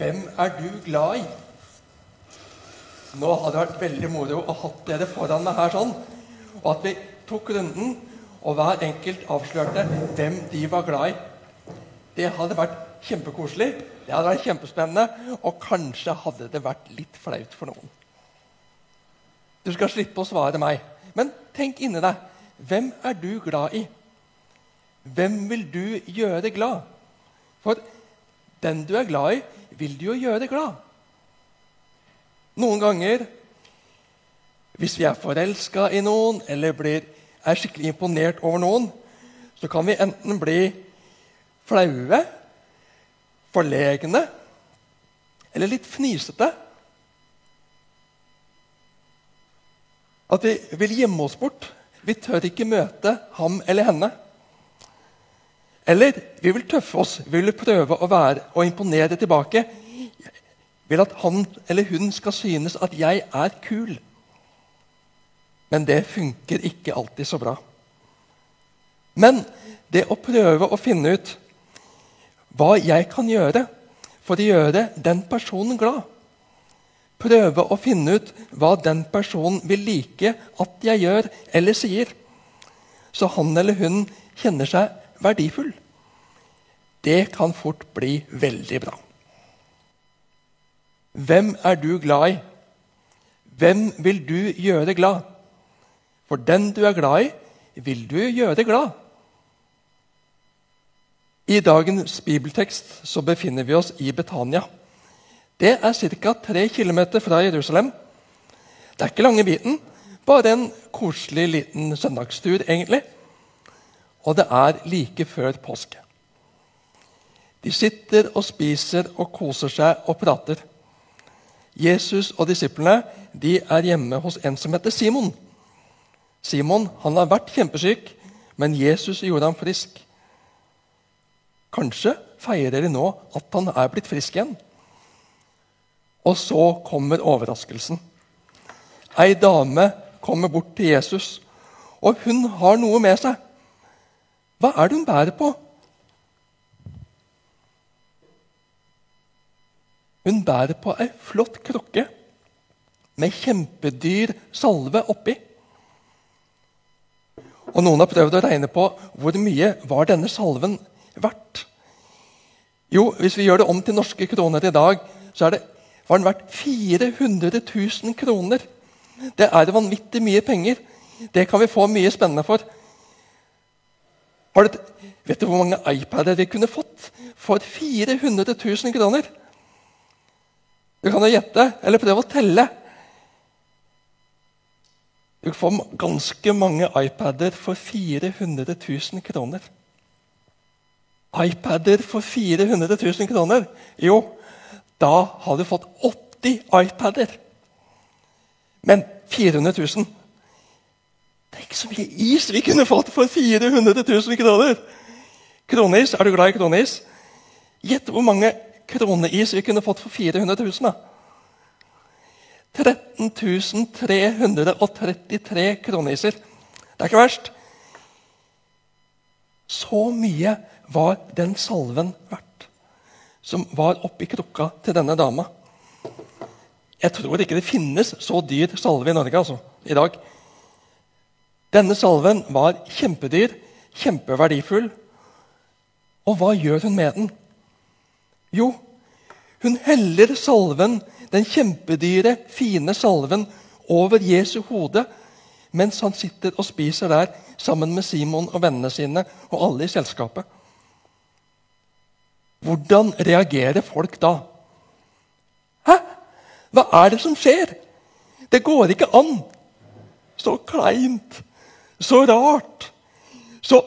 Hvem er du glad i? Nå hadde det vært veldig moro å ha dere foran meg her sånn, og at vi tok runden, og hver enkelt avslørte hvem de var glad i. Det hadde vært kjempekoselig, det hadde vært kjempespennende, og kanskje hadde det vært litt flaut for noen. Du skal slippe å svare meg, men tenk inni deg. Hvem er du glad i? Hvem vil du gjøre glad? For den du er glad i, vil du jo gjøre glad. Noen ganger, hvis vi er forelska i noen eller blir, er skikkelig imponert over noen, så kan vi enten bli flaue, forlegne eller litt fnisete. At vi vil gjemme oss bort. Vi tør ikke møte ham eller henne. Eller vi vil tøffe oss, vi vil prøve å være å imponere tilbake. Vil at han eller hun skal synes at jeg er kul. Men det funker ikke alltid så bra. Men det å prøve å finne ut hva jeg kan gjøre for å gjøre den personen glad Prøve å finne ut hva den personen vil like at jeg gjør eller sier, så han eller hun kjenner seg verdifull. Det kan fort bli veldig bra. Hvem er du glad i? Hvem vil du gjøre glad? For den du er glad i, vil du gjøre glad. I dagens bibeltekst så befinner vi oss i Betania. Det er ca. 3 km fra Jerusalem. Det er ikke lange biten, bare en koselig liten søndagstur, egentlig. Og det er like før påske. De sitter og spiser og koser seg og prater. Jesus og disiplene de er hjemme hos en som heter Simon. Simon han har vært kjempesyk, men Jesus gjorde ham frisk. Kanskje feirer de nå at han er blitt frisk igjen. Og så kommer overraskelsen. Ei dame kommer bort til Jesus, og hun har noe med seg. Hva er det hun bærer på? Hun bærer på ei flott krukke med kjempedyr salve oppi. Og Noen har prøvd å regne på hvor mye var denne salven verdt. Jo, Hvis vi gjør det om til norske kroner i dag, så er det, var den verdt 400 000 kroner. Det er vanvittig mye penger. Det kan vi få mye spennende for. Du, vet du hvor mange iPader vi kunne fått for 400 000 kroner? Du kan jo gjette, eller prøve å telle. Du får ganske mange iPader for 400 000 kroner. iPader for 400 000 kroner? Jo, da har du fått 80 iPader. Men 400 000 Tenk så mye is vi kunne fått for 400 000 kroner! Kronis, Er du glad i kronis? Gjett hvor mange kroneis vi kunne fått for 400 000. da. 13 333 kroneiser. Det er ikke verst. Så mye var den salven verdt som var oppi krukka til denne dama. Jeg tror ikke det finnes så dyr salve i Norge altså, i dag. Denne salven var kjempedyr, kjempeverdifull. Og hva gjør hun med den? Jo, hun heller salven, den kjempedyre, fine salven, over Jesu hode mens han sitter og spiser der sammen med Simon og vennene sine og alle i selskapet. Hvordan reagerer folk da? Hæ? Hva er det som skjer? Det går ikke an! Så kleint! Så rart! Så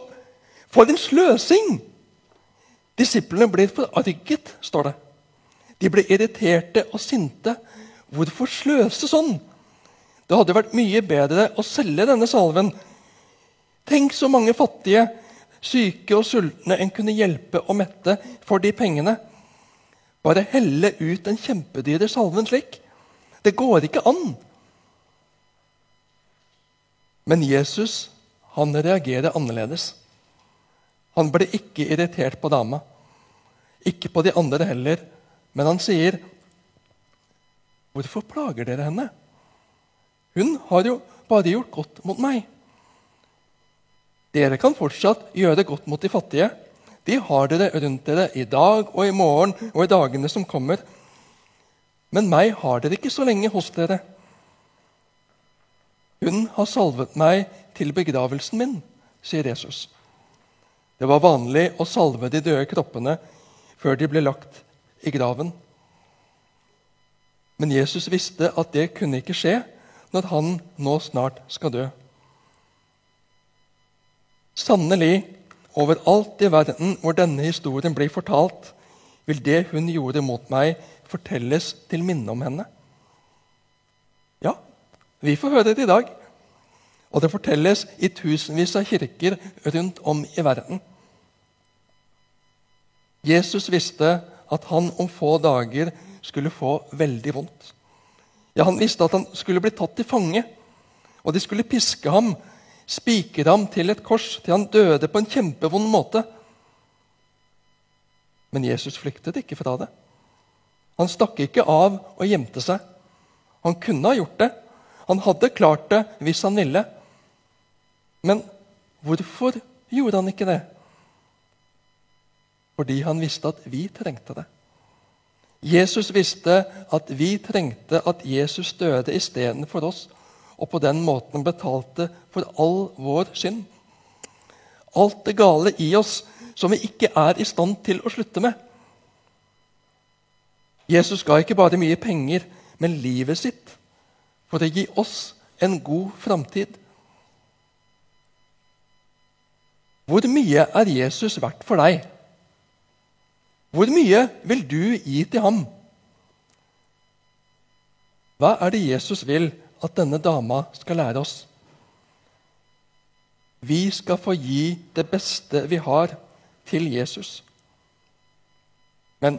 For en sløsing! Disiplene blir forarget, står det. De ble irriterte og sinte. Hvorfor sløse sånn? Det hadde vært mye bedre å selge denne salven. Tenk så mange fattige, syke og sultne en kunne hjelpe og mette for de pengene. Bare helle ut den kjempedyre salven slik. Det går ikke an. Men Jesus han reagerer annerledes. Han ble ikke irritert på dama. Ikke på de andre heller. Men han sier, 'Hvorfor plager dere henne?' Hun har jo bare gjort godt mot meg. Dere kan fortsatt gjøre godt mot de fattige. De har dere rundt dere i dag og i morgen og i dagene som kommer. Men meg har dere ikke så lenge hos dere. Hun har salvet meg til begravelsen min, sier Jesus. Det var vanlig å salve de døde kroppene før de ble lagt i graven. Men Jesus visste at det kunne ikke skje når han nå snart skal dø. Sannelig, overalt i verden hvor denne historien blir fortalt, vil det hun gjorde mot meg, fortelles til minne om henne. Ja, vi får høre det i dag. Og det fortelles i tusenvis av kirker rundt om i verden. Jesus visste at han om få dager skulle få veldig vondt. Ja, Han visste at han skulle bli tatt til fange, og de skulle piske ham, spikre ham til et kors til han døde på en kjempevond måte. Men Jesus flyktet ikke fra det. Han stakk ikke av og gjemte seg. Han kunne ha gjort det. Han hadde klart det hvis han ville. Men hvorfor gjorde han ikke det? Fordi han visste at vi trengte det. Jesus visste at vi trengte at Jesus døde istedenfor oss, og på den måten betalte for all vår synd. Alt det gale i oss som vi ikke er i stand til å slutte med. Jesus ga ikke bare mye penger, men livet sitt for å gi oss en god framtid. Hvor mye er Jesus verdt for deg? Hvor mye vil du gi til ham? Hva er det Jesus vil at denne dama skal lære oss? Vi skal få gi det beste vi har, til Jesus. Men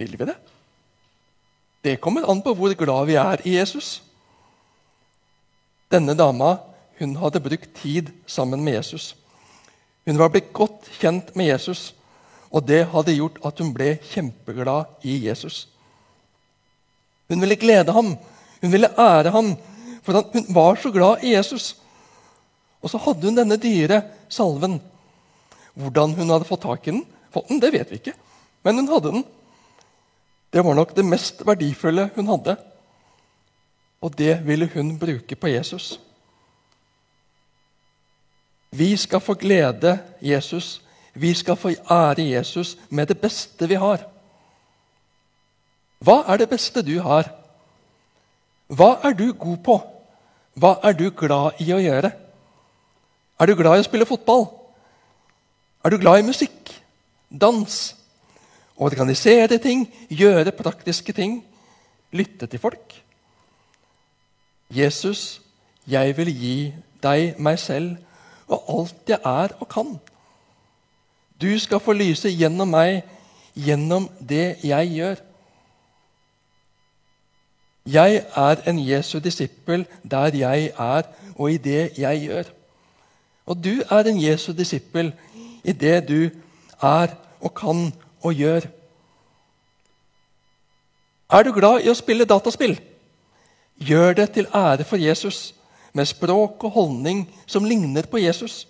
vil vi det? Det kommer an på hvor glad vi er i Jesus. Denne dama hun hadde brukt tid sammen med Jesus. Hun var blitt godt kjent med Jesus. Og det hadde gjort at hun ble kjempeglad i Jesus. Hun ville glede ham, hun ville ære ham, for hun var så glad i Jesus. Og så hadde hun denne dyre salven. Hvordan hun hadde fått tak i den, fått den, det vet vi ikke, men hun hadde den. Det var nok det mest verdifulle hun hadde. Og det ville hun bruke på Jesus. Vi skal få glede Jesus vi skal få ære Jesus med det beste vi har. Hva er det beste du har? Hva er du god på? Hva er du glad i å gjøre? Er du glad i å spille fotball? Er du glad i musikk? Dans? Organisere ting? Gjøre praktiske ting? Lytte til folk? Jesus, jeg vil gi deg meg selv og alt jeg er og kan. Du skal få lyse gjennom meg, gjennom det jeg gjør. Jeg er en Jesu disippel der jeg er, og i det jeg gjør. Og du er en Jesu disippel i det du er og kan og gjør. Er du glad i å spille dataspill? Gjør det til ære for Jesus, med språk og holdning som ligner på Jesus,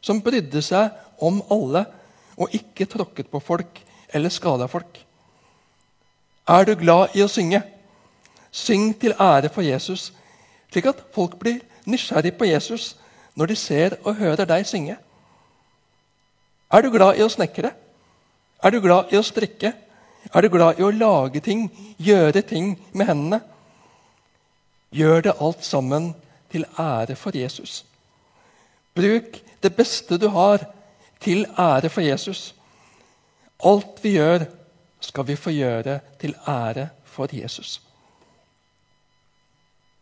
som brydde seg om alle og ikke tråkket på folk eller skada folk. Er du glad i å synge? Syng til ære for Jesus, slik at folk blir nysgjerrig på Jesus når de ser og hører deg synge. Er du glad i å snekre? Er du glad i å strikke? Er du glad i å lage ting, gjøre ting med hendene? Gjør det alt sammen til ære for Jesus. Bruk det beste du har, til ære for Jesus. Alt vi gjør, skal vi få gjøre til ære for Jesus.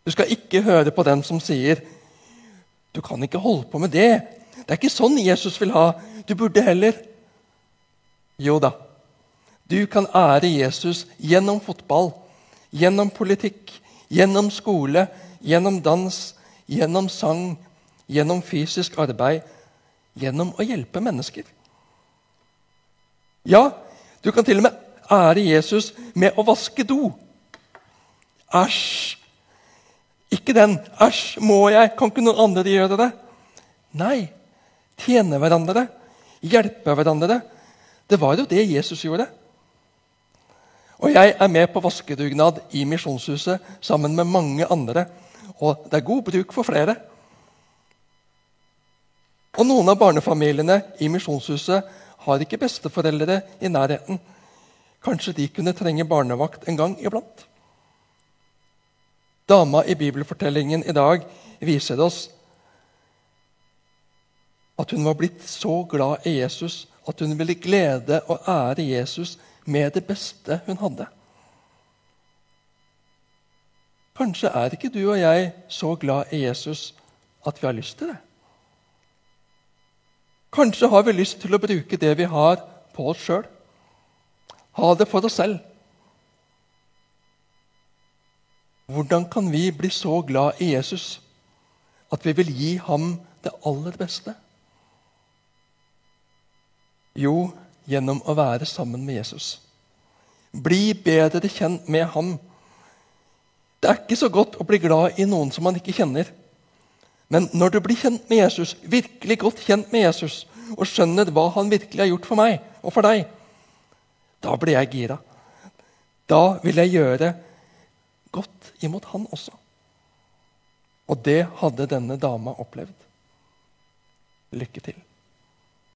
Du skal ikke høre på den som sier du kan ikke holde på med det. Det er ikke sånn Jesus vil ha. Du burde heller Jo da. Du kan ære Jesus gjennom fotball, gjennom politikk, gjennom skole, gjennom dans, gjennom sang, gjennom fysisk arbeid gjennom å hjelpe mennesker. Ja, du kan til og med ære Jesus med å vaske do. Æsj! Ikke den. Æsj, må jeg? Kan ikke noen andre gjøre det? Nei. Tjene hverandre. Hjelpe hverandre. Det var jo det Jesus gjorde. Og jeg er med på vaskedugnad i Misjonshuset sammen med mange andre. Og det er god bruk for flere. Og noen av barnefamiliene i Misjonshuset har ikke besteforeldre i nærheten. Kanskje de kunne trenge barnevakt en gang iblant? Dama i bibelfortellingen i dag viser oss at hun var blitt så glad i Jesus at hun ville glede og ære Jesus med det beste hun hadde. Kanskje er ikke du og jeg så glad i Jesus at vi har lyst til det? Kanskje har vi lyst til å bruke det vi har, på oss sjøl. Ha det for oss selv. Hvordan kan vi bli så glad i Jesus at vi vil gi ham det aller beste? Jo, gjennom å være sammen med Jesus. Bli bedre kjent med ham. Det er ikke så godt å bli glad i noen som man ikke kjenner. Men når du blir kjent med Jesus, virkelig godt kjent med Jesus, og skjønner hva han virkelig har gjort for meg og for deg, da blir jeg gira. Da vil jeg gjøre godt imot han også. Og det hadde denne dama opplevd. Lykke til.